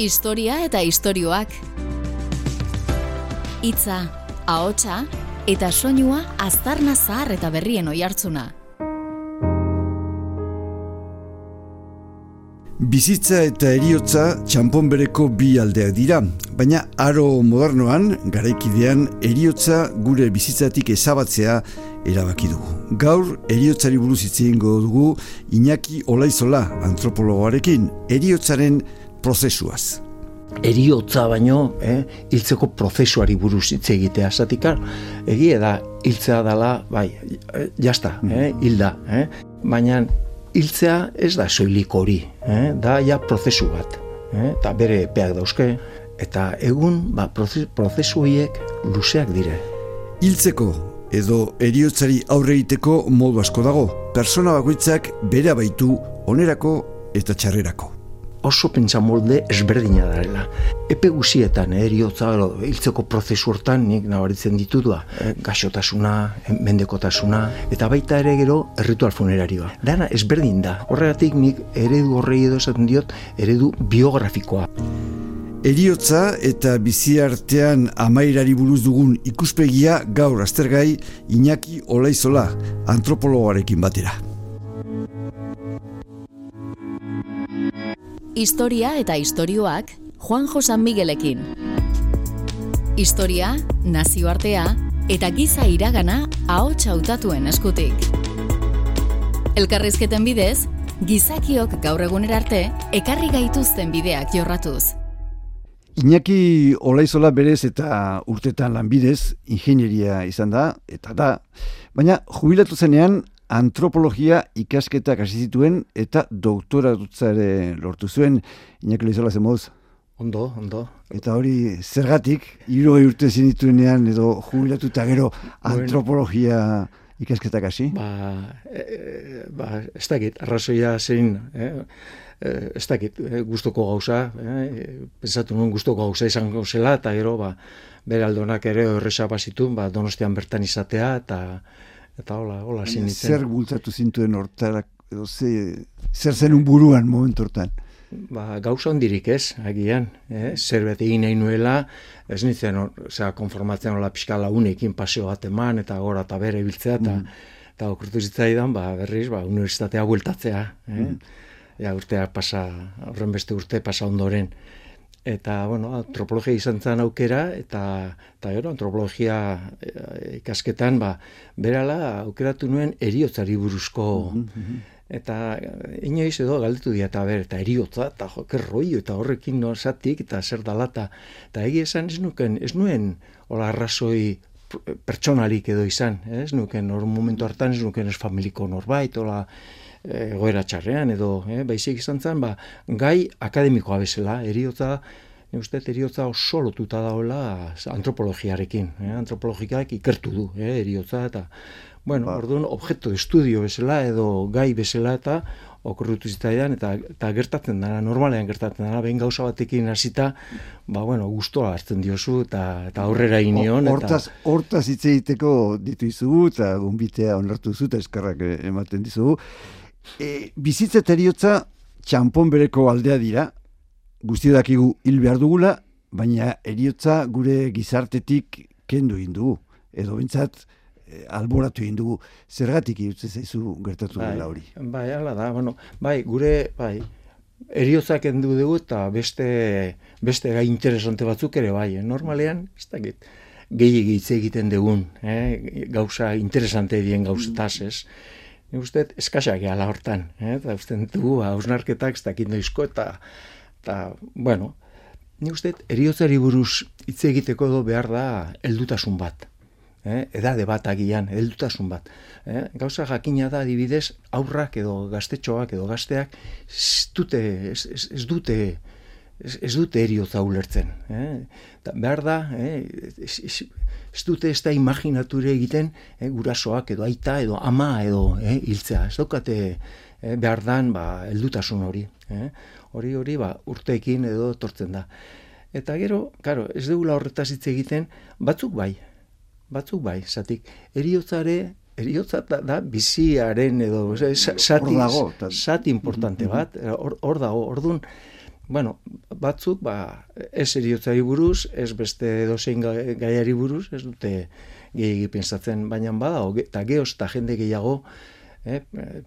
Historia eta istorioak. Hitza, ahotsa eta soinua aztarna zahar eta berrien oihartzuna. Bizitza eta eriotza txampon bereko bi aldeak dira, baina aro modernoan, garaikidean, eriotza gure bizitzatik ezabatzea erabaki dugu. Gaur, eriotzari buruz hitz dugu Iñaki Olaizola antropologoarekin, eriotzaren prozesuaz. Eriotza baino, eh, hiltzeko prozesuari buruz hitz egitea. Zatikar, egia da hiltzea dela, bai, jazta, eh, hilda, eh, baina hiltzea ez da soilik hori, eh, da ja prozesu bat, eh, eta bere epeak dauzke, eta egun ba, prozesu horiek luzeak dire. Hiltzeko edo eriotzari aurre egiteko modu asko dago, persona bakoitzak bere baitu onerako eta txarrerako oso pentsa molde ezberdina darela. Epe guzietan, eh, eriotza, hiltzeko prozesu hortan, nik nabaritzen ditudua, eh, gaxotasuna, eh, mendekotasuna, eta baita ere gero, ritual funerarioa. Dana ezberdin da. Horregatik nik eredu horrei edo esaten diot, eredu biografikoa. Eriotza eta bizi artean amairari buruz dugun ikuspegia gaur aztergai Iñaki Olaizola antropologoarekin batera. Historia eta istorioak Juan Josan Miguelekin. Historia, nazioartea eta giza iragana ahots hautatuen eskutik. Elkarrizketen bidez, gizakiok gaur egunera arte ekarri gaituzten bideak jorratuz. Iñaki Olaizola berez eta urtetan lanbidez ingenieria izan da eta da, baina jubilatu zenean antropologia ikasketak hasi zituen eta doktora ere lortu zuen Iñaki Leizola zemuz. Ondo, ondo. Eta hori zergatik, hiru urte zinituenean edo jubilatu eta gero antropologia ikasketak hasi? Ba, e, ba, ez dakit, arrazoia zein, eh? E, ez dakit, e, guztoko gauza, eh? pensatu nuen guztoko gauza izan gauzela, eta gero, ba, bere aldonak ere horreza bazitun, ba, donostian bertan izatea, eta eta hola, hola sinitzen. Zer bultzatu zintuen hortarak, edo ze, zer zen un buruan momentu hortan? Ba, gauza ondirik ez, agian, eh? zer bete egin nahi nuela, ez nintzen, zera, konformatzen hola pixka launekin paseo bat eman, eta gora eta bere biltzea, eta mm. eta okurtu zitzaidan, ba, berriz, ba, universitatea bueltatzea, eh? Mm. Ja, urtea pasa, horren beste urte pasa ondoren eta bueno, antropologia izan zen aukera eta eta gero antropologia eh, ikasketan ba berala aukeratu nuen eriotzari buruzko mhm, mhm. eta eh, inoiz edo galdetu dira eta ber eta eriotza eta jo eta horrekin no satik eta zer dala ta eta egi esan ez nuken ez nuen hola arrazoi pertsonalik edo izan, ez nuken hor momentu hartan ez nuken ez familiko norbait hola egoera txarrean edo eh, baizik izan zen, ba, gai akademikoa bezala, eriotza, ne uste, eriotza oso lotuta daoela antropologiarekin, eh, antropologikak ikertu du, eh, eriotza, eta, bueno, ba. orduan, objektu estudio bezala edo gai bezala eta okurrutu zitaidan, eta, eta gertatzen dara, normalean gertatzen dara, behin gauza batekin hasita, ba, bueno, guztua hartzen diozu, eta, eta aurrera inion. Hortaz, eta... hortaz hitz egiteko ditu izugu, eta gumbitea onartu zu, eta eskarrak ematen dizugu e, bizitza teriotza txampon bereko aldea dira, guzti dakigu hil behar dugula, baina eriotza gure gizartetik kendu indugu, edo bintzat e, alboratu indugu, zergatik irutze zaizu gertatu bai, dela hori. Bai, ala da, bueno, bai, gure, bai, eriotza kendu dugu eta beste, beste gai interesante batzuk ere bai, eh? normalean, ez dakit, gehi egiten dugun, eh? gauza interesante dien gauzetaz, ez? Ni uste eskasak gehala hortan, eh? Eta uste dugu hausnarketak ez dakit noizko eta eta bueno, ni uste eriotzari buruz hitz egiteko edo behar da heldutasun bat. Eh? Edade bat agian, heldutasun bat. Eh? Gauza jakina da adibidez aurrak edo gaztetxoak edo gazteak ez dute, ez, ez dute ez, ez dute eriotza ulertzen. Eh? behar da, eh? ez, ez dute ez da imaginature egiten eh, gurasoak edo aita edo ama edo eh, hiltzea. Ez daukate eh, behar dan ba, eldutasun hori. Eh? Hori hori ba, urteekin edo tortzen da. Eta gero, karo, ez dugula horretaz hitz egiten, batzuk bai, batzuk bai, zatik, eriotzare, eriotza da, da biziaren edo, zati, zati importante bat, hor, hor dago, orduan, bueno, batzuk, ba, ez eriotzari buruz, ez beste dozein gaiari buruz, ez dute gehiagi pensatzen, baina bada, eta gehoz eta jende gehiago, eh,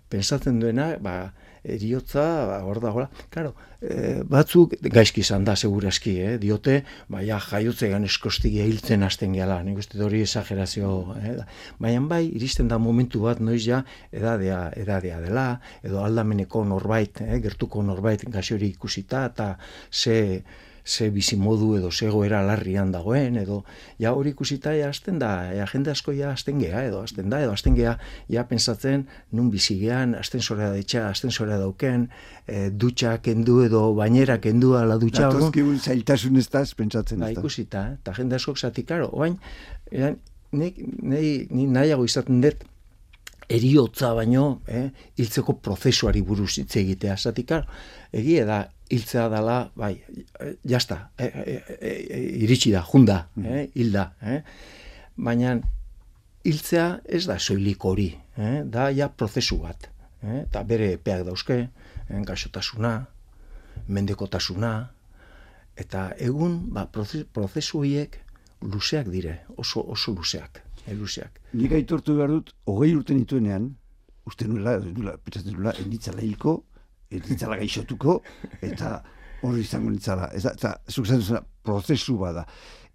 pensatzen duena, ba, eriotza, ba, hor da, hola, claro, e, batzuk gaizki izan da, seguraski, eh, diote, baina jaiotze gan eskostigi hiltzen hasten gehala, nik uste hori esagerazio, eh, baina bai, iristen da momentu bat, noiz ja, edadea, edadea dela, edo aldameneko norbait, eh, gertuko norbait gaxi hori ikusita, eta ze, ze bizi modu edo ze goera larrian dagoen edo ja hori ikusita ja hasten da ja jende asko ja hasten gea edo hasten da edo hasten gea ja pensatzen nun bizi gean hasten sorea da dauken e, dutxa kendu edo bainera kendu ala dutxa hori Datoski zailtasun ez da pentsatzen ba, ikusita eta jende asko zati karo orain ni nei ni nahiago izaten dut eriotza baino, eh, hiltzeko prozesuari buruz hitz egitea. Zatik, egia da, hiltzea dela, bai, jasta, e, e, e, e, iritsi da, junda, mm. eh, hilda. Eh? Baina hiltzea ez da soilik hori, eh? da ja prozesu bat. Eh? Eta bere epeak dauzke, eh? gaixotasuna, mendekotasuna, eta egun ba, prozesu horiek luzeak dire, oso, oso luzeak. Eh, luzeak. Nik aitortu behar dut, hogei urte nituenean, uste nuela, nuela, pentsatzen nuela, enditzala hilko, enditzala gaixotuko, eta hori izango nintzala. Eta, eta zuk zaten prozesu bada.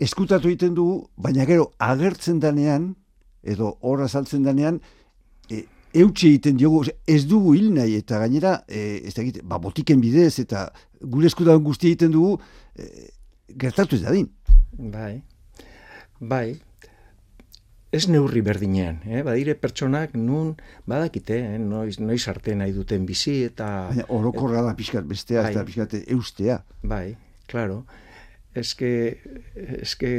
Eskutatu egiten dugu, baina gero agertzen danean, edo horra saltzen danean, e, eutxe egiten diogu, ez dugu hil nahi, eta gainera, e, ez da ba, botiken bidez, eta gure eskutan guzti egiten dugu, e, gertatu ez dadin. Bai, bai, ez neurri berdinean, eh? badire pertsonak nun badakite, eh? noiz, noiz arte nahi duten bizi eta... Baina orokorra da pixkat bestea, bai. eta pixkat eustea. Bai, claro. Eske, eske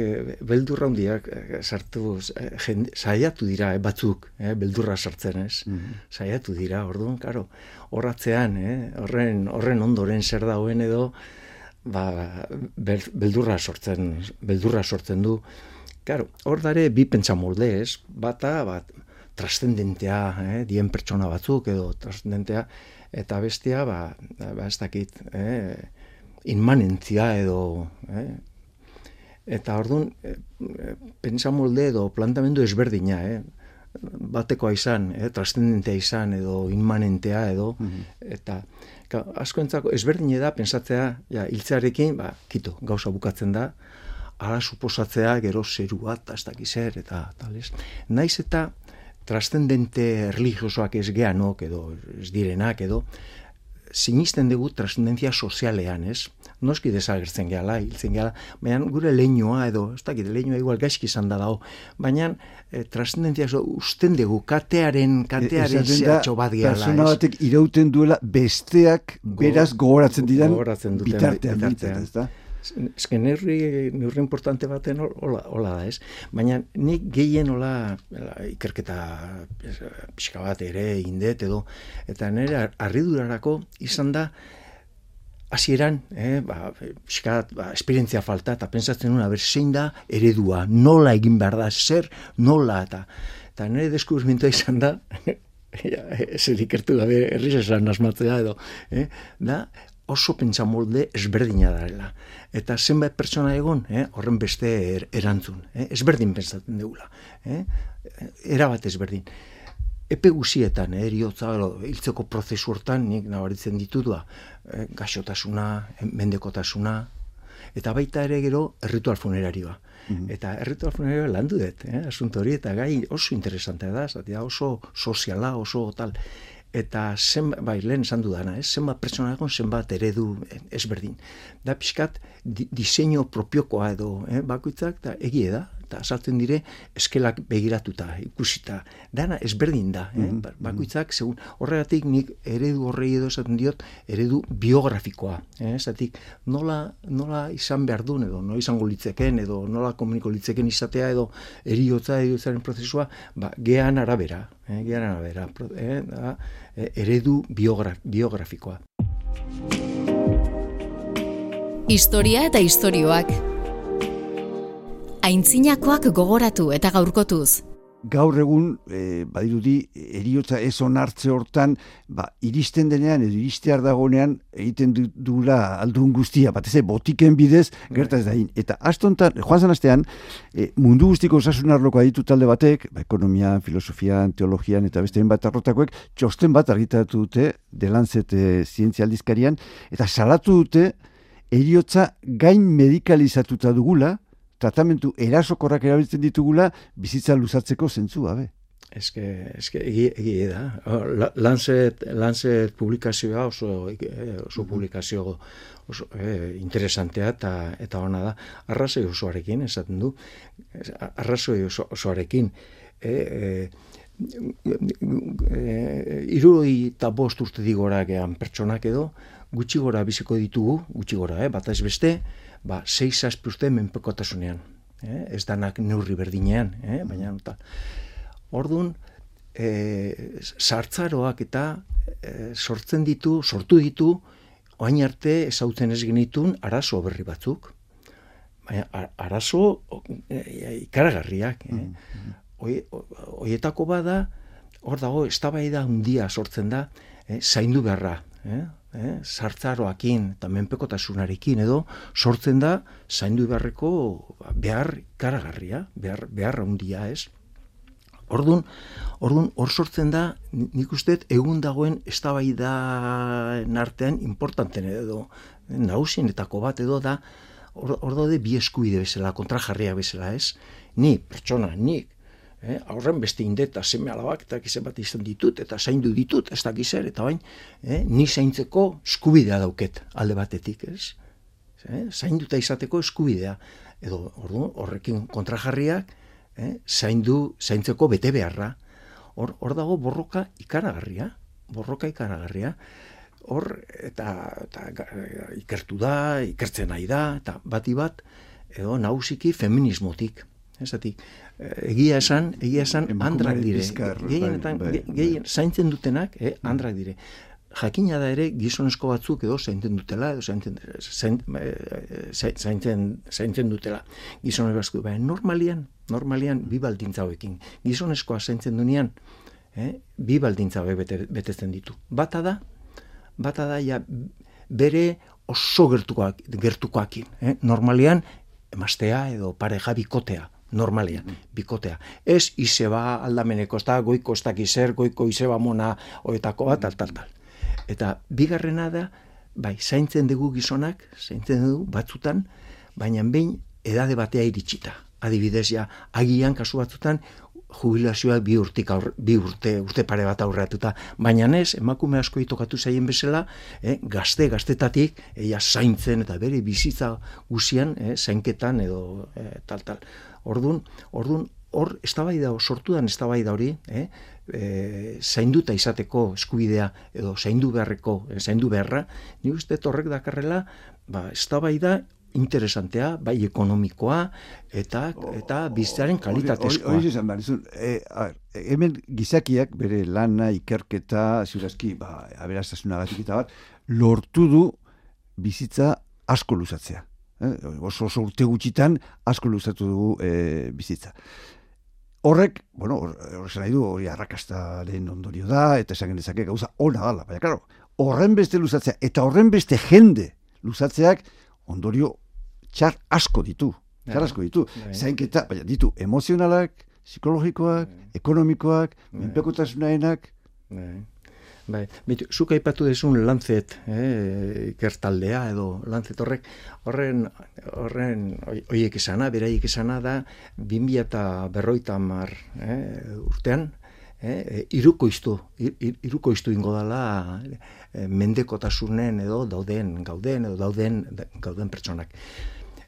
beldurra hundiak eh, sartu, eh, jende, saiatu dira eh, batzuk, eh, beldurra sartzen ez, mm -hmm. saiatu dira, orduan, karo, horratzean, eh, horren, horren ondoren zer dauen edo, ba, beldurra sortzen, beldurra sortzen du, Claro, hor dare bi pentsa molde, ez? Bata, bat, trascendentea, eh? dien pertsona batzuk edo trascendentea, eta bestea, ba, ba ez dakit, eh? inmanentzia edo, eh? eta orduan, eh, pentsa molde edo plantamendu ezberdina, eh? batekoa izan, eh? trascendentea izan edo inmanentea edo, mhm. eta asko entzako ezberdine da, pensatzea, ja, hiltzearekin, ba, kito, gauza bukatzen da, ara suposatzea gero zerua eta ez dakiz eta tales. Naiz eta trascendente religiosoak ez geanok edo ez direnak edo sinisten dugu trascendentzia sozialean, ez? Noski desagertzen gehala, hiltzen gehala, baina gure leinua edo, ez dakit, leinua igual gaizki izan da dago, baina e, trascendentzia usten dugu, katearen, katearen e, zehatxo bat gehala, Persona batek irauten duela besteak beraz gogoratzen didan gogoratzen bitartean, bitartean, ez da? Eske neurri, neurri importante baten hola, hola da, ez? Baina nik gehien hola, ikerketa pixka bat ere indet edo, eta nire arridurarako izan da hasieran, eh, ba, pixka ba, esperientzia falta, eta pensatzen nuna, ber, zein da eredua, nola egin behar da, zer, nola, eta, eta nire deskubrimientoa izan da, ja, zer ikertu gabe, erriz esan asmatzea edo, eh, da, oso pentsa molde ezberdina darela. Eta zenbait pertsona egon, eh, horren beste er, erantzun. Eh, ezberdin pentsatzen dugula. Eh, era bat ezberdin. Epe guzietan, eh, eriotza, hiltzeko prozesu hortan, nik nabaritzen ditudua, eh, gaixotasuna, mendekotasuna, eta baita ere gero erritual funerarioa. Mm Eta erritual funerarioa landu dut, eh, asunto hori, eta gai oso interesantea da, zati, oso soziala, oso tal eta zen, bai, lehen esan dudana, ez? zenbat pertsona egon, zenbat eredu ezberdin. Da pixkat, di, diseño propiokoa edo eh, bakoitzak, eta egie da, eta saltzen dire eskelak begiratuta, ikusita. Dana ezberdin da, eh? Mm bakoitzak, segun, horregatik nik eredu horrei edo esaten diot, eredu biografikoa. Eh? Zatik, nola, nola izan behar duen edo, nola izango litzeken edo nola komuniko litzeken izatea edo eriotza edo prozesua, ba, gean arabera, eh? gean arabera, eh? da, eh, eredu biogra biografikoa. Historia eta istorioak Aintzinakoak gogoratu eta gaurkotuz. gaur egun e, badirudi eriotza ez onartze hortan ba, iristen denean edo iristear dagonean egiten dula aldun guztia, bat ez botiken bidez gerta ez dain. Eta astontan, joan zan e, mundu guztiko osasun arloko aditu talde batek, ba, ekonomian, filosofian, teologian eta beste bat arrotakoek, txosten bat argitatu dute delantzet e, zientzialdizkarian, eta salatu dute eriotza gain medikalizatuta dugula, tratamentu erasokorrak erabiltzen ditugula bizitza luzatzeko zentzu gabe. Eske, eske, egi, egi da. Lancet, Lancet publikazioa oso, eh, oso publikazio oso eh, interesantea eta, eta ona da. Arrazoi osoarekin, esaten du. Arrazoi oso, osoarekin. E, e, e, iroi eta bost urte digora gehan pertsonak edo, gutxi gora biziko ditugu, gutxi gora, eh, bat ez beste, ba, 6 azpuzte menpekotasunean. Eh? Ez danak neurri berdinean, eh? baina eta. Orduan, e, sartzaroak eta e, sortzen ditu, sortu ditu, oain arte ezautzen ez genitun arazo berri batzuk. Baina arazo e, ikaragarriak. Eh? Mm Oietako bada, hor dago, ez da handia sortzen da, eh? zaindu beharra. Eh? eh, sartzaroakin eta menpekotasunarekin edo sortzen da zaindu beharreko behar karagarria, behar, behar handia ez. Ordun, ordun hor sortzen da, nik uste egun dagoen eztabaida artean importanten edo nausienetako bat edo da hor, hor daude bi eskuide bezala, kontrajarria bezala ez. Ni, pertsona, nik, eh, aurren beste indeta seme alabak eta gizem bat izan ditut eta zaindu ditut ez da gizer eta bain eh, ni zaintzeko eskubidea dauket alde batetik ez? Eh, zainduta izateko eskubidea. Edo ordu, horrekin kontrajarriak eh, zaindu zaintzeko bete beharra hor, hor dago borroka ikaragarria borroka ikaragarria. Hor eta, eta ikertu da ikertzen nahi da eta bati bat edo nausiki feminismotik esatik egia esan, egia esan andrak dire. Gehienetan, bai, bai. gehien, zaintzen dutenak, eh, andrak dire. Jakina da ere gizonezko batzuk edo zaintzen dutela, edo zaintzen, eh, zaintzen, zaintzen dutela gizonezko batzuk. normalian, normalian, bi baldintza hoekin. Gizonezkoa zaintzen dunean, eh, bi baldintza hoek bete, betetzen ditu. Bata da, bata da, ja, bere oso gertukoak, gertukoakin. Eh? Normalian, emastea edo pareja bikotea normalean, bikotea. Ez izeba aldameneko, ez da goiko ez dakizer, goiko izeba mona oetako bat, tal, tal, tal. Eta bigarrena da, bai, zaintzen dugu gizonak, zaintzen dugu batzutan, baina behin edade batea iritsita. Adibidez, ja, agian kasu batzutan, jubilazioa bi aur, bi urte, urte pare bat aurreatuta. Baina ez, emakume asko itokatu zaien bezala, eh, gazte, gaztetatik, eia zaintzen eta bere bizitza guzian, eh, zainketan edo eh, tal, tal. Ordun, ordun hor eztabaida sortu dan eztabaida hori, eh? E, zainduta izateko eskubidea edo zaindu beharreko, e, zaindu beharra, ni uste horrek dakarrela, ba, eztabaida interesantea, bai ekonomikoa eta eta bizitzaren kalitatezkoa. Hori izan e, hemen gizakiak bere lana, ikerketa, ziurazki, ba, aberaztasunagatik eta bat, lortu du bizitza asko luzatzea eh, oso oso urte gutxitan asko luzatu dugu e, bizitza. Horrek, bueno, horrek nahi du, hori arrakastaren ondorio da, eta esan genezake gauza ona gala, baina, karo, horren beste luzatzea, eta horren beste jende luzatzeak ondorio txar asko ditu, txar asko ditu, bai. zainketa, baina ditu, emozionalak, psikologikoak, bai. ekonomikoak, bai. menpekotasunaenak, Bai, bitu, zuk aipatu desun lantzet, eh, ikertaldea edo lantzet horrek, horren, horren, oiek esana, beraiek esana da, 2000 eta berroita mar eh, urtean, eh, iruko iztu, iruko iztu ingo dala eh, mendekotasunen edo dauden, gauden edo dauden, gauden pertsonak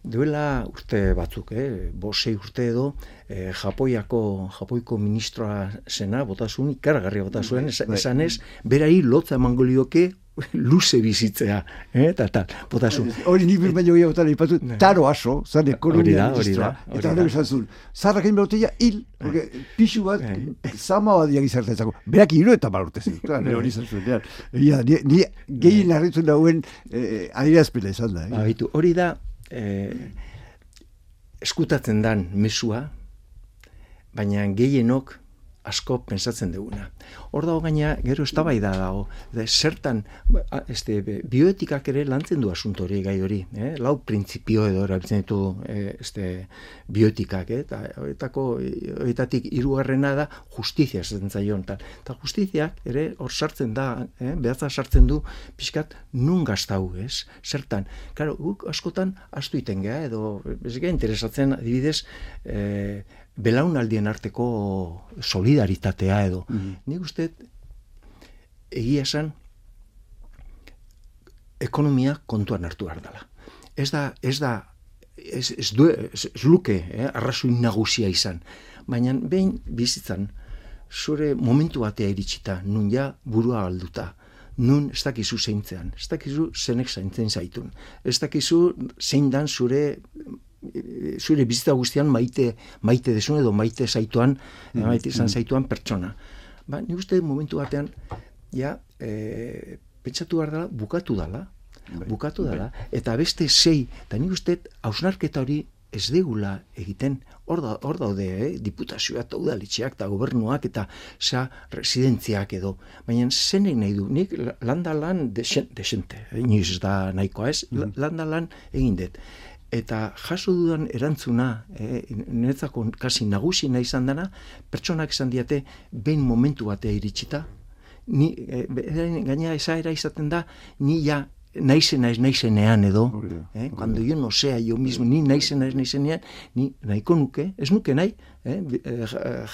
duela urte batzuk, eh, bosei urte edo, eh, Japoiako, Japoiko ministroa zena, botasun, ikaragarri botazuen, bai, esan ez, berai lotza emango lioke, luze bizitzea, eh, eta tal, botasun. Hori ni baino gehiago botan ipatu, taro aso, zan ekonomia ministroa, eta hori esan zuen, zarrak egin behoteia, hil, porque pixu bat, zama bat diak izartetzako, berak hiru eta balurte zen, hori izan zuen, ni gehien harritzen dauen eh, adirazpila izan da. Eh. Hori da, eh, eskutatzen dan mesua, baina gehienok asko pensatzen duguna. Hor dago gaina, gero eztabaida dago, da, zertan, este, bioetikak ere lantzen du asunto hori gai hori, eh? lau printzipio edo erabiltzen ditu eh, este, bioetikak, eh? eta horietako, horietatik irugarrena da justizia esaten zaion, eta justiziak ere hor sartzen da, eh? behatza sartzen du, pixkat, nun gaztau, ez? Zertan, karo, guk askotan astu iten geha, edo, ez interesatzen, adibidez, eh, belaunaldien arteko solidaritatea edo. Mm -hmm. Nik uste egia esan ekonomia kontuan hartu behar dela. Ez da, ez da, ez, ez, du, ez, ez luke, eh, arrazuin nagusia izan. Baina behin bizitzan, zure momentu batea iritsita, nun ja burua alduta, nun ez dakizu zeintzean, ez dakizu zenek zaintzen zaitun, ez dakizu zein dan zure zure bizitza guztian maite maite desun edo maite zaituan mm maite izan mm. zaituan pertsona. Ba, ni uste momentu batean ja e, pentsatu behar dela bukatu dela bai, bukatu dela bai. eta beste sei eta ni uste hausnarketa hori ez degula egiten hor da, hor daude eh? diputazioa eta udalitxeak eta gobernuak eta sa residentziak edo baina zenek nahi du nik landa lan desente, inoiz da nahikoa ez mm. landa lan egin dut eta jaso dudan erantzuna, e, niretzako kasi nagusi nahi izan dana, pertsonak izan diate behin momentu batea iritsita, ni, e, gaina esaera izaten da, ni ja naizen naiz naizenean edo, eh, cuando yo no sea yo mismo, ni naizen naiz naizenean, ni nahiko nuke, ez nuke nahi, eh, eh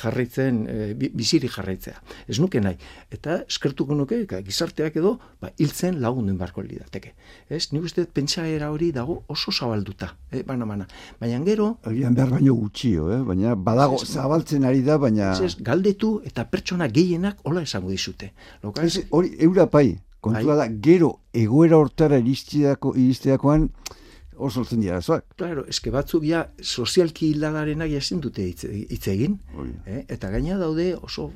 jarraitzen, eh, biziri jarraitzea. Ez nuke nahi. Eta eskertuko nuke, gizarteak edo, ba, hiltzen lagunduen barko lidateke. Ez, nik uste pentsaera hori dago oso zabalduta, eh, bana mana. Baina gero... Agian behar baino gutxio, eh? baina badago zabaltzen ari da, baina... Ez, galdetu eta pertsona gehienak hola esango dizute. Lokaz... hori, eurapai, kontua bai. da, gero egoera hortara iristeakoan oso zen dira, zoak? Claro, eske batzuk ja sozialki hiladarenak jasen dute hitz egin, eh? eta gaina daude oso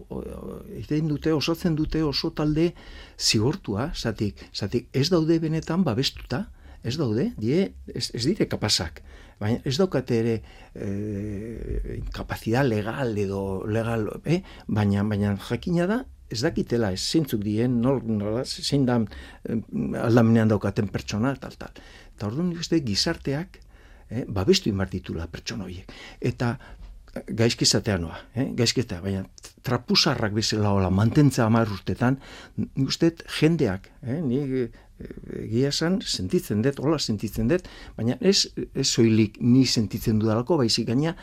egin dute, osatzen dute oso talde zigortua, zatik, zatik ez daude benetan babestuta, ez daude, die, ez, ez dire kapasak, baina ez daukate ere eh, kapazidad legal edo legal, eh? baina, baina jakina da, ez dakitela ez zintzuk dien, nol, nola, zein da aldamenean daukaten pertsona, tal, tal. Eta orduan nik uste gizarteak, eh, babestu inbartitula pertsona horiek. Eta gaizkizatea noa, eh? gaizkizatea, baina trapusarrak bezala hola, mantentza amar urtetan, nik uste jendeak, eh? nik eh, egia esan, sentitzen dut, hola sentitzen dut, baina ez, ez soilik ni sentitzen dudalako, baizik gaina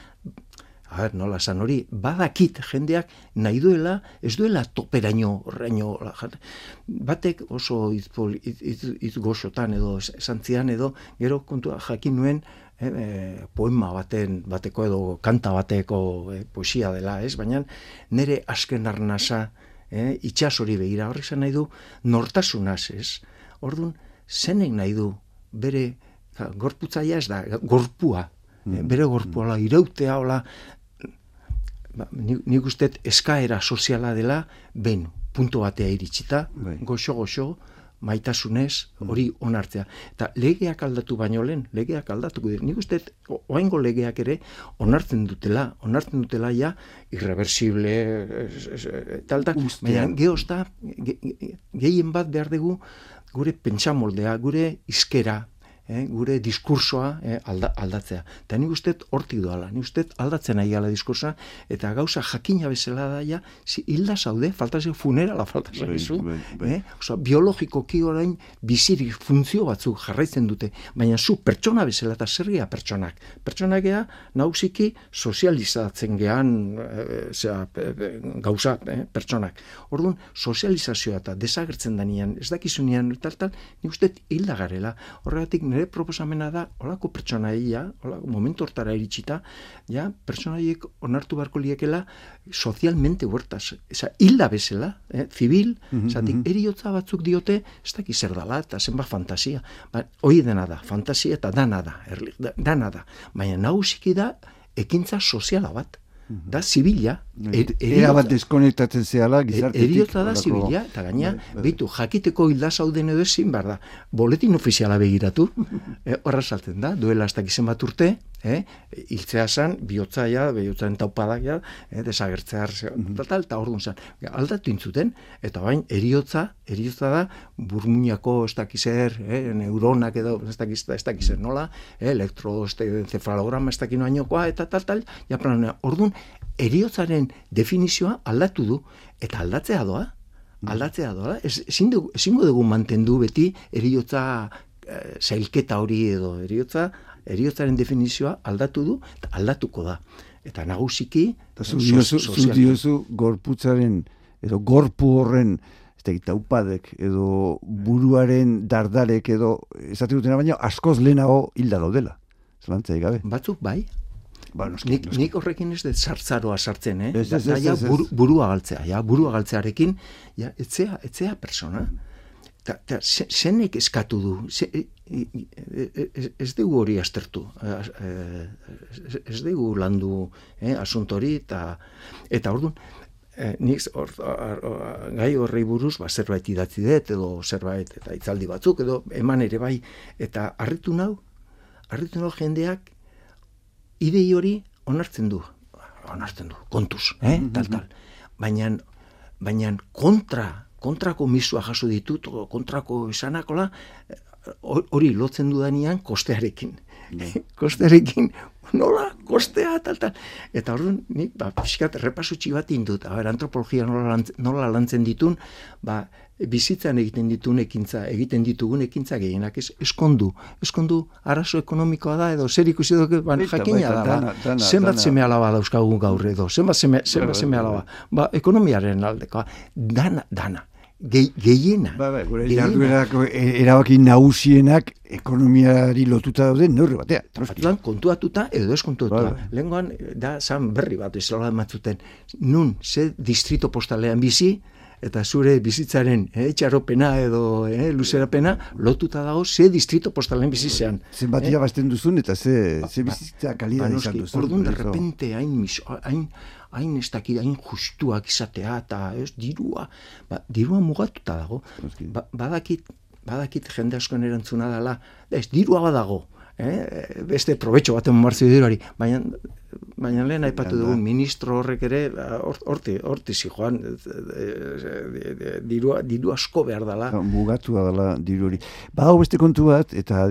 a ber, nola esan hori, badakit jendeak nahi duela, ez duela toperaino, reino, batek oso izpol, iz, iz, goxotan edo esantzian edo, gero kontua jakin nuen, eh, eh, poema baten, bateko edo kanta bateko eh, poesia dela, ez? Baina nire asken arnasa, eh, itxas hori begira, horrek nahi du, nortasunaz, ez? Orduan, zenek nahi du, bere, gorputzaia ez da, gorpua, mm. bere gorpua, mm. irautea, hola, ba, nik uste eskaera soziala dela, ben, punto batea iritsita, bai. goxo, goxo, maitasunez, mm. hori onartzea. Eta legeak aldatu baino lehen, legeak aldatu dira. Nik uste, oaingo legeak ere, onartzen dutela, onartzen dutela ja, irreversible, tal, tal, baina geosta, gehien bat behar dugu, gure pentsamoldea, gure izkera, eh, gure diskursoa eh, alda, aldatzea. Eta nik uste hortik doala, nik uste aldatzen nahi gala diskursoa, eta gauza jakina bezala da ja, zi, hilda zaude, falta ze funerala falta bai, zu, bai, bai. eh? Oso, biologiko ki orain bizirik funtzio batzuk jarraitzen dute, baina zu pertsona bezala eta zer pertsonak. Pertsonak gea, nausiki sozializatzen gean e, zera, gauza eh, pertsonak. Orduan, sozializazioa eta desagertzen danian, ez dakizunean, tal, tal, nik uste hilda garela. Horregatik, nire proposamena da, holako pertsonaia, holako momentu hortara iritsita, ja, pertsonaiek onartu beharko liekela sozialmente huertaz. Eza, hilda bezala, eh, zibil, mm -hmm. eriotza batzuk diote, ez dakiz zer dala, eta zenba fantasia. Ba, hoi dena da, fantasia eta dana da, erli, da, dana da. Baina nagusiki da, ekintza soziala bat da zibila. Er, Era bat deskonektatzen zehala gizartetik. Eriota da zibila, eta gaina, bai, bai. bitu, jakiteko hilda zauden edo ezin, bar da, boletin ofiziala begiratu, e, horra salten da, duela hasta gizen bat urte, eh? Hiltzea zan, bihotzaia, bihotzaren taupadak ja, eh? desagertzea mm tal, eta orduan zan. Aldatu intzuten, eta bain, eriotza, eriotza da, burmuñako ez dakizer, eh? neuronak edo ez dakiz, ez dakizer nola, eh? elektro, encefalograma ez dakino ainokoa, eta tal, tal, ja, orduan, eriotzaren definizioa aldatu du, eta aldatzea doa, mm. aldatzea doa, ezin dugu mantendu beti eriotza eh, zailketa hori edo eriotza eriotzaren definizioa aldatu du, eta aldatuko da. Eta nagusiki... Eta zu diozu gorputzaren, edo gorpu horren, ez da taupadek, edo buruaren dardarek, edo esate dutena baina, askoz lehenago hilda daudela. Zelantzai gabe. Batzuk bai, Ba, noski, nik, nik horrekin ez dut sartzaroa sartzen, eh? Ez, ez, ez, ez, ez. burua galtzea, ja, burua galtzearekin, ja, etzea, etzea persona. Ta, ta, zenek eskatu du, ze, ez dugu hori astertu, ez dugu landu eh, asuntori, eta, eta orduan, nik or, gai horrei buruz, ba, zerbait idatzi dut, edo zerbait, eta itzaldi batzuk, edo eman ere bai, eta harritu nau, harritu nau jendeak, idei hori onartzen du, onartzen du, kontuz, eh, mm-hmm. tal, tal. Baina, baina kontra, kontrako misua jaso ditut, kontrako esanakola, hori lotzen dudanean kostearekin. Mm. kostearekin, nola, kostea, tal, tal. Eta hori, nik, ba, pixkat, repasutxi bat indut, aber, antropologia nola, nola lantzen ditun, ba, bizitzan egiten ditun ekintza, egiten ditugun ekintza gehienak ez, eskondu, eskondu arazo ekonomikoa da, edo zer ikusi dugu, ba, jakina da, ba, zenbat zeme alaba dauzkagun gaur edo, zenbat zeme, zenbat zeme alaba, ba, ekonomiaren aldekoa, dana, dana, gehiena. Ba, ba, gure jarduerako e, erabaki nausienak ekonomiari lotuta daude neurri batea. Batuan kontuatuta edo ez kontuatuta. Ba, ba. Lengoan da zan berri bat ez lola matzuten. Nun, ze distrito postalean bizi, eta zure bizitzaren eh, txaropena edo eh, luzerapena lotuta dago ze distrito postalen bizizean. Zen batia eh? basten duzun eta ze, ze ba, bizitza kalida ba, izan duzun. Orduan, de repente, hain, hain, hain ez dakit, hain justuak izatea, eta ez, dirua, ba, dirua mugatuta dago. Ba, badakit, badakit jende askoen erantzuna dela, ez, dirua badago, eh? beste probetxo baten marzio diruari, baina, baina lehen aipatu dugu ministro horrek ere, horti, horti zi joan, diru, diru asko behar dela. Mugatu dela diru hori. Ba, beste kontu bat, eta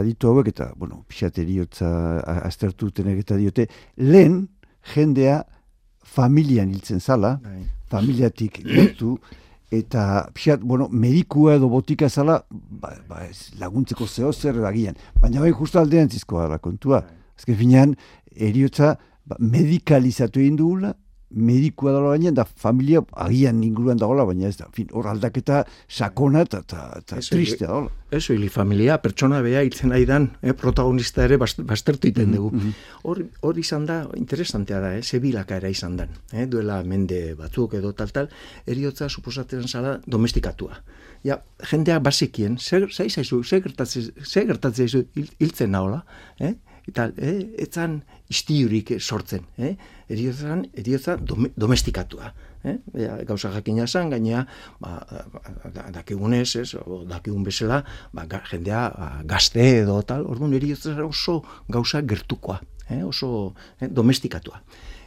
aditu hauek, eta, bueno, pixateriotza aztertu tenek eta diote, lehen jendea familian hiltzen zala, bai. familiatik gertu, eta pixat, bueno, medikua edo botika zala, ba, ba ez, laguntzeko zeo zer edagian. Baina bai justu aldean zizkoa da kontua. Azken finean, eriotza ba, medikalizatu egin dugula, medikua dala baina, da familia agian inguruan dagoela, baina ez da, fin, hor aldaketa sakona eta, eta, triste dagoela. Ez hili familia, pertsona beha itzen nahi dan, eh, protagonista ere baztertu iten dugu. Mm -hmm. Hor izan da, interesantea da, eh, zebilaka era izan dan, eh, duela mende batzuk edo tal tal, eriotza suposatzen zala domestikatua. Ja, jendeak basikien, zer zaizu, zer gertatzen hiltzen nahola, eh? Eta eh, etzan istiurik sortzen, eh? eriotzan, eriotza domestikatua. Eh? Ja, gauza jakina zan, gainea, ba, dakigunez, ez, dakigun bezala, ba, jendea ba, gazte edo tal, orduan eriotza oso gauza gertukoa, eh? oso eh, domestikatua.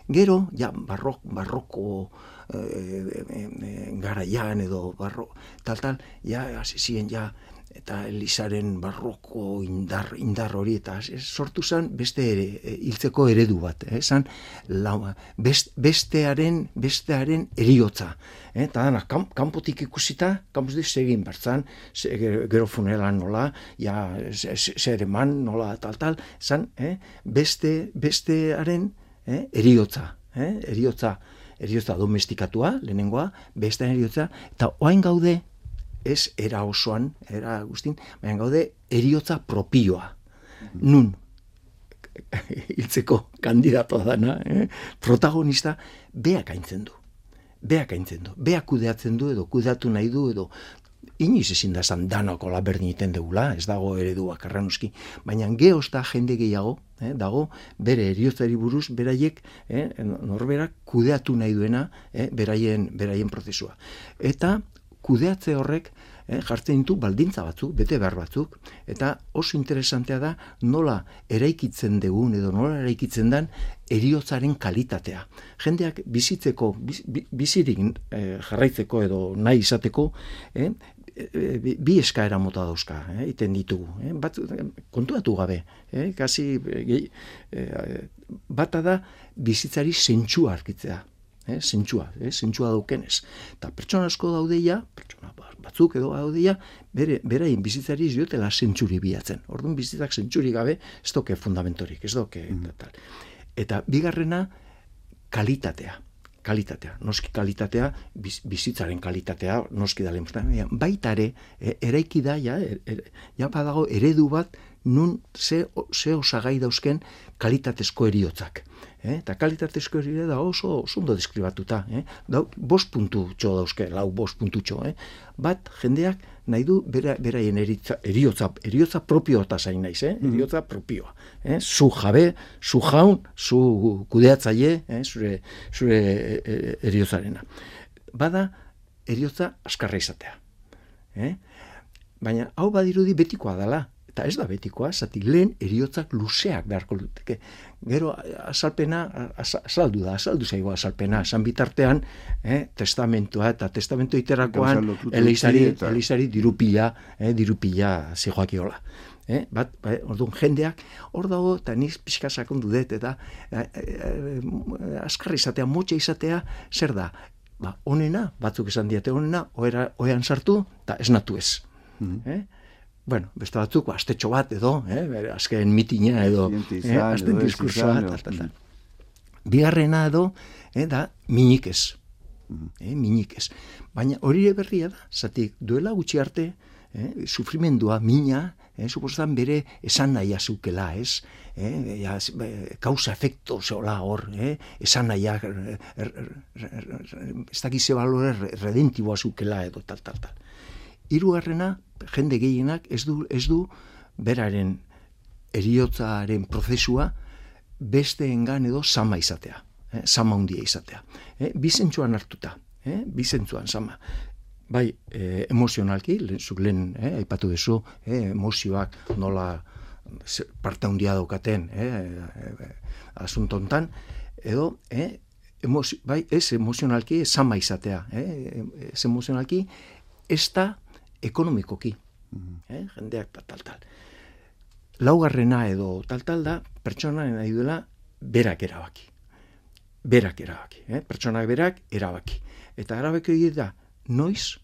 Gero, ja, barrok, barroko eh, eh, eh, garaian edo barro, tal, tal, ja, hasi ja, eta Elisaren barroko indar, indar hori eta sortu zen beste ere, e, hiltzeko eredu bat, eh? zan bestearen, bestearen eriotza. Eh? Eta dana, kanpotik ikusita, kanpotik segin bertzan, gero funelan nola, ja, zer eman nola, tal, tal, zan, eh? beste, bestearen eh? eriotza, eh? eriotza, eriotza domestikatua, lehenengoa, bestearen eriotza, eta oain gaude, ez era osoan, era guztin, baina gaude eriotza propioa. Nun, hiltzeko kandidatoa dana, eh? protagonista, beak aintzen du. Beak aintzen du. Beak kudeatzen du edo kudeatu nahi du edo iniz ezin da zan danoko laberdin iten degula, ez dago eredua karranuski, baina gehoz da jende gehiago, eh, dago bere eriotzari buruz, beraiek eh, norberak kudeatu nahi duena eh, beraien, beraien prozesua. Eta kudeatze horrek eh, jartzen ditu baldintza batzuk, bete behar batzuk, eta oso interesantea da nola eraikitzen dugun edo nola eraikitzen den eriotzaren kalitatea. Jendeak bizitzeko, biz, bizirik eh, jarraitzeko edo nahi izateko, eh, bi, bi eskaera mota dauzka, eh, iten ditugu. Eh, bat, kontuatu gabe, eh, kasi, eh, bata da bizitzari zentsua arkitzea eh, zentsua, eh, zentsua daukenez. Eta pertsona asko daudeia, pertsona batzuk edo daudeia, bere, beraien bizitzari ez diotela zentsuri bilatzen. Orduan bizitzak zentsuri gabe, ez doke fundamentorik, ez doke. Mm. Tal. Eta bigarrena, kalitatea. Kalitatea, noski kalitatea, bizitzaren kalitatea, noski da lehen. Baita ere, e, eraiki da, ja, er, er, ja badago eredu bat, nun ze, ze osagai dauzken kalitatezko eriotzak. Eh? Eta kalitatezko erire da oso ondo deskribatuta. Eh? Da, bost puntu txo dauzke, lau bost puntu txo. Eh? Bat, jendeak nahi du bera, beraien eritza, eriotza, eriotza propio eta zain naiz, eh? Mm-hmm. eriotza propioa. Eh? Zu jabe, zu jaun, zu kudeatzaile, eh? zure, zure e, e, eriotzarena. Bada, eriotza askarra izatea. Eh? Baina, hau badirudi betikoa dela, eta ez da betikoa, zati lehen eriotzak luzeak beharko duteke. Gero azalpena, azaldu da, azaldu zaigo azalpena, zan bitartean, eh, testamentua eta testamentu iterakoan, elizari, elizari dirupila, eh, dirupila zijoakiola. Eh, bat, ba, orduan, jendeak, hor dago, eta niz pixka sakondu dut, eta eh, eh, azkarri izatea, motxa izatea, zer da, ba, onena, batzuk esan diate onena, oera, oean sartu, eta esnatu ez. Mm -hmm. eh? Bueno, beste batzuk, ba, astetxo bat edo, eh, azken mitina edo, eh, azten diskursoa, tal, Bigarrena edo, eh, da, minik ez. Eh, minik ez. Baina hori berria da, zatik, duela gutxi arte, eh, sufrimendua, mina, eh, suposetan bere esan nahi azukela, ez? Eh, ja, kausa efekto zeola hor, eh, esan nahi er, er, er, ez dakize balore redentiboa azukela edo, tal, tal, tal. Hirugarrena, jende gehienak ez du ez du beraren eriotzaren prozesua besteengan edo sama izatea, eh, sama handia izatea. Eh, bizentsuan hartuta, eh, bizentsuan sama. Bai, eh, emozionalki, zuk lehen, eh, aipatu duzu, eh, emozioak nola parte handia daukaten, eh, eh, asuntontan, edo, eh, emozio, bai, ez emozionalki, sama izatea, eh, ez emozionalki, ez da, ekonomikoki. Mm eh? Jendeak tal, tal, tal. Laugarrena edo tal, tal da, pertsona nahi duela berak erabaki. Berak erabaki. Eh? Pertsonak berak erabaki. Eta erabaki hori da, noiz,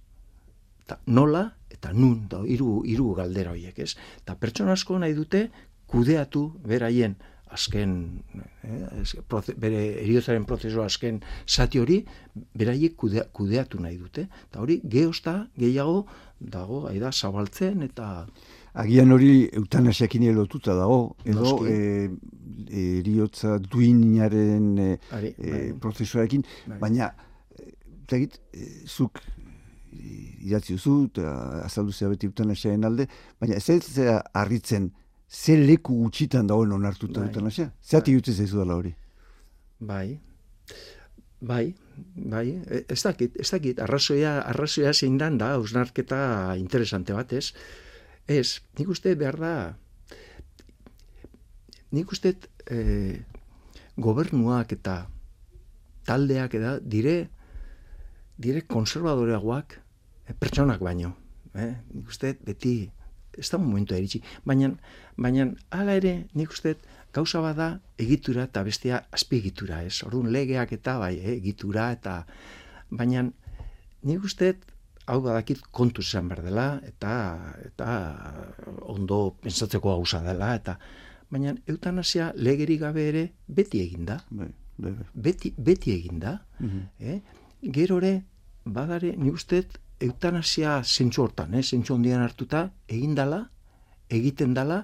ta, nola, eta nun, da, iru, iru galdera horiek, ez? Eta pertsona asko nahi dute kudeatu beraien azken eh, bere eriozaren prozesu azken zati hori beraiek kudeatu nahi dute eta hori geosta gehiago dago aida zabaltzen eta agian hori eutanasiakin lotuta dago edo eh, eriotza duinaren e, bai. prozesuarekin bai. baina egit zuk idatzi duzu azaldu zea beti eutanasiaren alde baina ez ez harritzen ze leku gutxitan dagoen onartuta bai. duten asia? Zati bai. zaizu dela hori? Bai, bai, bai, e, ez dakit, ez dakit, arrazoia, arrazoia zein dan da, ausnarketa interesante bat, ez? Ez, nik uste behar da, nik uste e, gobernuak eta taldeak eta dire, dire konservadoreagoak e, pertsonak baino. Eh? Nik uste beti ez da momentu eritxi. Baina, baina hala ere, nik uste, gauza bada egitura eta bestea azpiegitura, ez? Orduan legeak eta bai, eh, egitura eta baina nik uste hau badakit kontu izan behar dela eta eta ondo pensatzeko gauza dela eta baina eutanasia legeri gabe ere beti eginda. Bai, bai, bai. Beti, beti eginda. Mm eh? Gerore badare nik uste eutanasia zentsu hortan, eh? zentsu ondian hartuta, egin dala, egiten dala,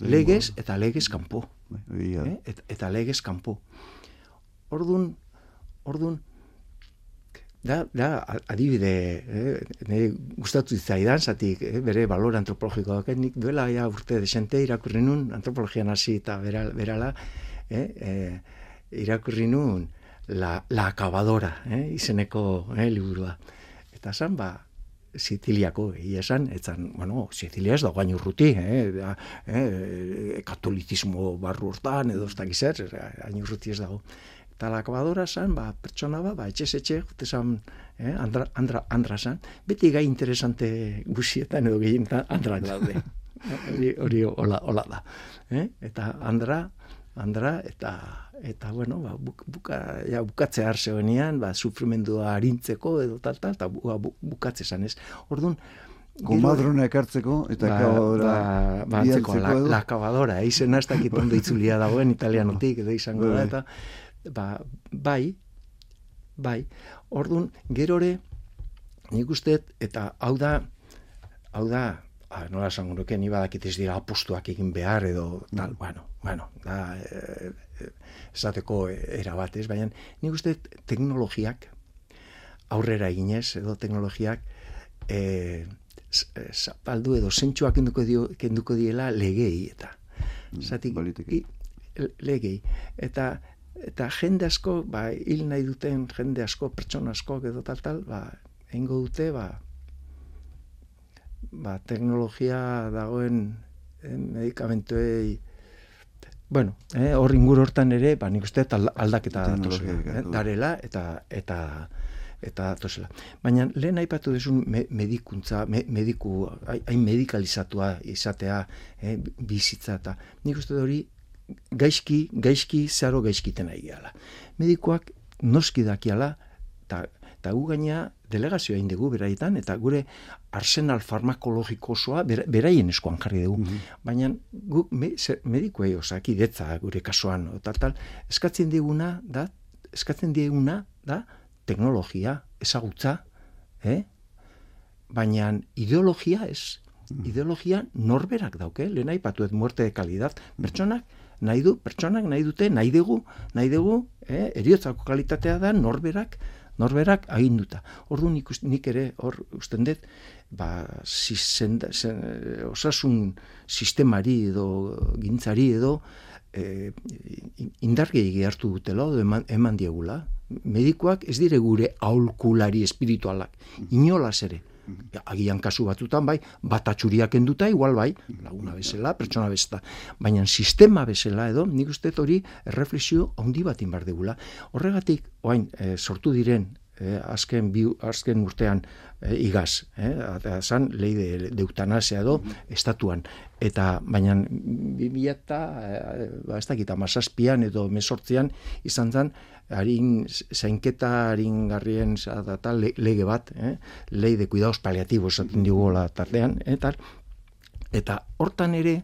legez eta legez kanpo. Bai, eh? Et, eta legez kanpo. Ordun, ordun, da, da adibide, eh? nire gustatu zaidan, zatik, eh? bere balor antropologiko nik duela ja urte desente irakurri nun, antropologian hasi eta berala, eh? eh? irakurri nun, la, la acabadora, eh? izeneko eh? liburua. Eta zan, ba, Siciliako egia esan, etzan, bueno, Sicilia ez da gain urruti, eh, da, eh, katolizismo barru hortan edo ez dakiz zer, gain urruti ez dago. Eta lakabadora zan, ba, pertsona ba, ba, etxe etxe, jute zan, eh, andra, andra, andra zan, beti gai interesante guzietan edo gehien andra daude. hori, hori hola, hola da. Eh? Eta andra, andra, eta eta bueno, ba, buka, ja, bukatze har ba, sufrimendua arintzeko edo tal, tal, eta ba, bukatze esan ez. Orduan, Komadrona ekartzeko, eta ba, kabadora ba, ba, antzeko, la, la kabadora, eizen ez dakit ondo itzulia dagoen italianotik, edo izango da, bai. eta ba, bai, bai, orduan, gerore, nik uste, eta hau da, hau da, ba, nola esango nuke, ni badakit ez dira apustuak egin behar, edo, tal, mm. bueno, bueno, da, e, esateko era bat, ez? Baina nik uste teknologiak aurrera eginez edo teknologiak eh zapaldu edo sentsuak kenduko dio kenduko diela legei eta zatik mm, legei eta eta jende asko ba hil nahi duten jende asko pertsona asko edo tal tal ba eingo dute ba ba teknologia dagoen eh, medikamentuei Bueno, eh, hor ingur hortan ere, ba, nik uste aldaketa datosela, eh, darela eta eta eta datosela. Baina lehen aipatu desun medikuntza, mediku, hain medikalizatua izatea, eh, bizitza eta nik uste hori gaizki, gaizki, zaro gaizkiten ari Medikuak noski dakiala, eta gu gaina delegazioa indegu beraietan, eta gure arsenal farmakologiko osoa beraien eskoan jarri dugu. Mm Baina gu me, medikuei osaki detza gure kasuan, eta tal, eskatzen diguna da, eskatzen diguna da teknologia, ezagutza, eh? baina ideologia ez, mhm. ideologia norberak dauke, lehen aipatuet muerte de kalidad, mhm. pertsonak, nahi du, pertsonak nahi dute, nahi dugu, nahi dugu, eh, eriotzako kalitatea da norberak, norberak aginduta. Ordu nik, nik ere hor usten dut, ba, zizenda, zen, osasun sistemari edo gintzari edo e, indargei hartu dutela edo eman, eman diegula. Medikoak ez dire gure aulkulari espiritualak, inolaz ere. Agian kasu batutan bai, bat atxuriak enduta, igual bai, laguna bezala, pertsona bezala. Baina sistema bezala edo, nik uste hori erreflexio handi bat inbar degula. Horregatik, oain, e, sortu diren, e, azken, bi, azken urtean e, igaz, eh? zan, lehi de, de eutanasea edo, estatuan. Eta, baina, bi eta, ba, ez dakit, amazazpian edo mesortzian, izan zen, harin zainketa harin garrien eta lege bat, eh? lei de cuidados paliativos esaten digu la tartean, eta eta hortan ere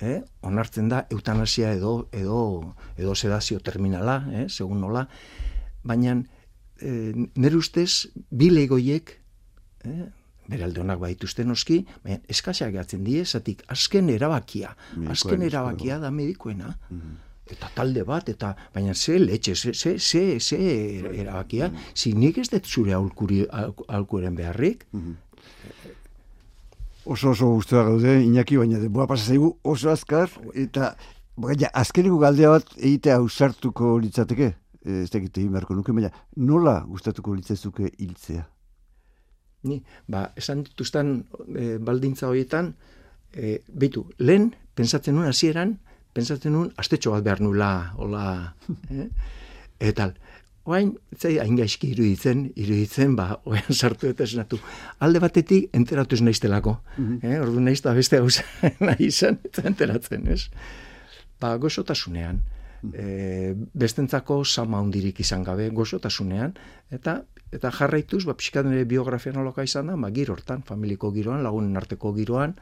eh? onartzen da eutanasia edo edo edo sedazio terminala, eh? segun nola, baina eh, nire ustez bi legoiek eh? beralde honak baituzte noski, baina eskaseak gatzen die, zatik azken erabakia, azken erabakia da medikoena, mhm eta talde bat, eta baina ze letxe, ze, ze, ze, ze erabakia, mm -hmm. nik ez dut zure aulkuren beharrik. Mm -hmm. Oso oso guztua gaude, Iñaki, baina de boa pasazaigu oso azkar, eta baina azkeniko galdea bat egitea ausartuko litzateke, ez tekite himerko nuke, baina nola gustatuko litzezuke hiltzea? Ni, ba, esan dituzten e, baldintza horietan, e, behitu, lehen, pensatzen nuen hasieran, pensatzen nuen, astetxo bat behar nula, hola, eh? eta oain, zei, hain gaizki iruditzen, iruditzen, ba, oain sartu eta esenatu, alde batetik enteratu ez naiztelako, mm -hmm. eh? ordu naiz da beste hau nahi izan, eta enteratzen, ez? Ba, goxotasunean, e, bestentzako sama hundirik izan gabe, goxotasunean, eta eta jarraituz, ba, pixkat biografia noloka izan da, ba, giro hortan, familiko giroan, lagunen arteko giroan,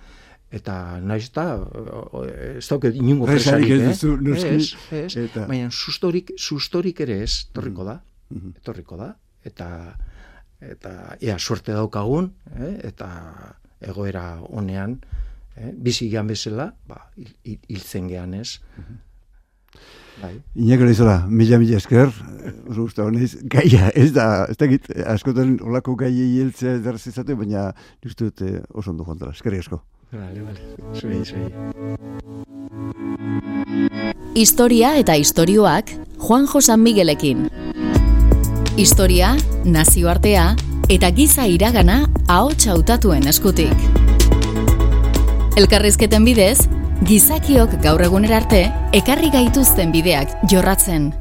eta naiz eta ez dauke inungo presarik, eh? Ez, ez, eta... baina sustorik, sustorik ere ez, torriko da, mm torriko da, eta eta ea suerte daukagun, eh? eta egoera honean, eh? bizi gehan bezala, ba, hiltzen il, gehan ez. Mm Bai. Ineko lehizola, mila mila esker, oso honez, gaia, ez da, ez da git, askotan olako gai hiltzea ez izate, baina justu dut eh, oso ondo jontara, esker esko. Vale, vale. Zuei, zuei. Historia eta istorioak Juan Josan Miguelekin. Historia, nazioartea, eta giza iragana ahots hautatuen eskutik. Elkarrizketen bidez, gizakiok gaur egunera arte ekarri gaituzten bideak jorratzen.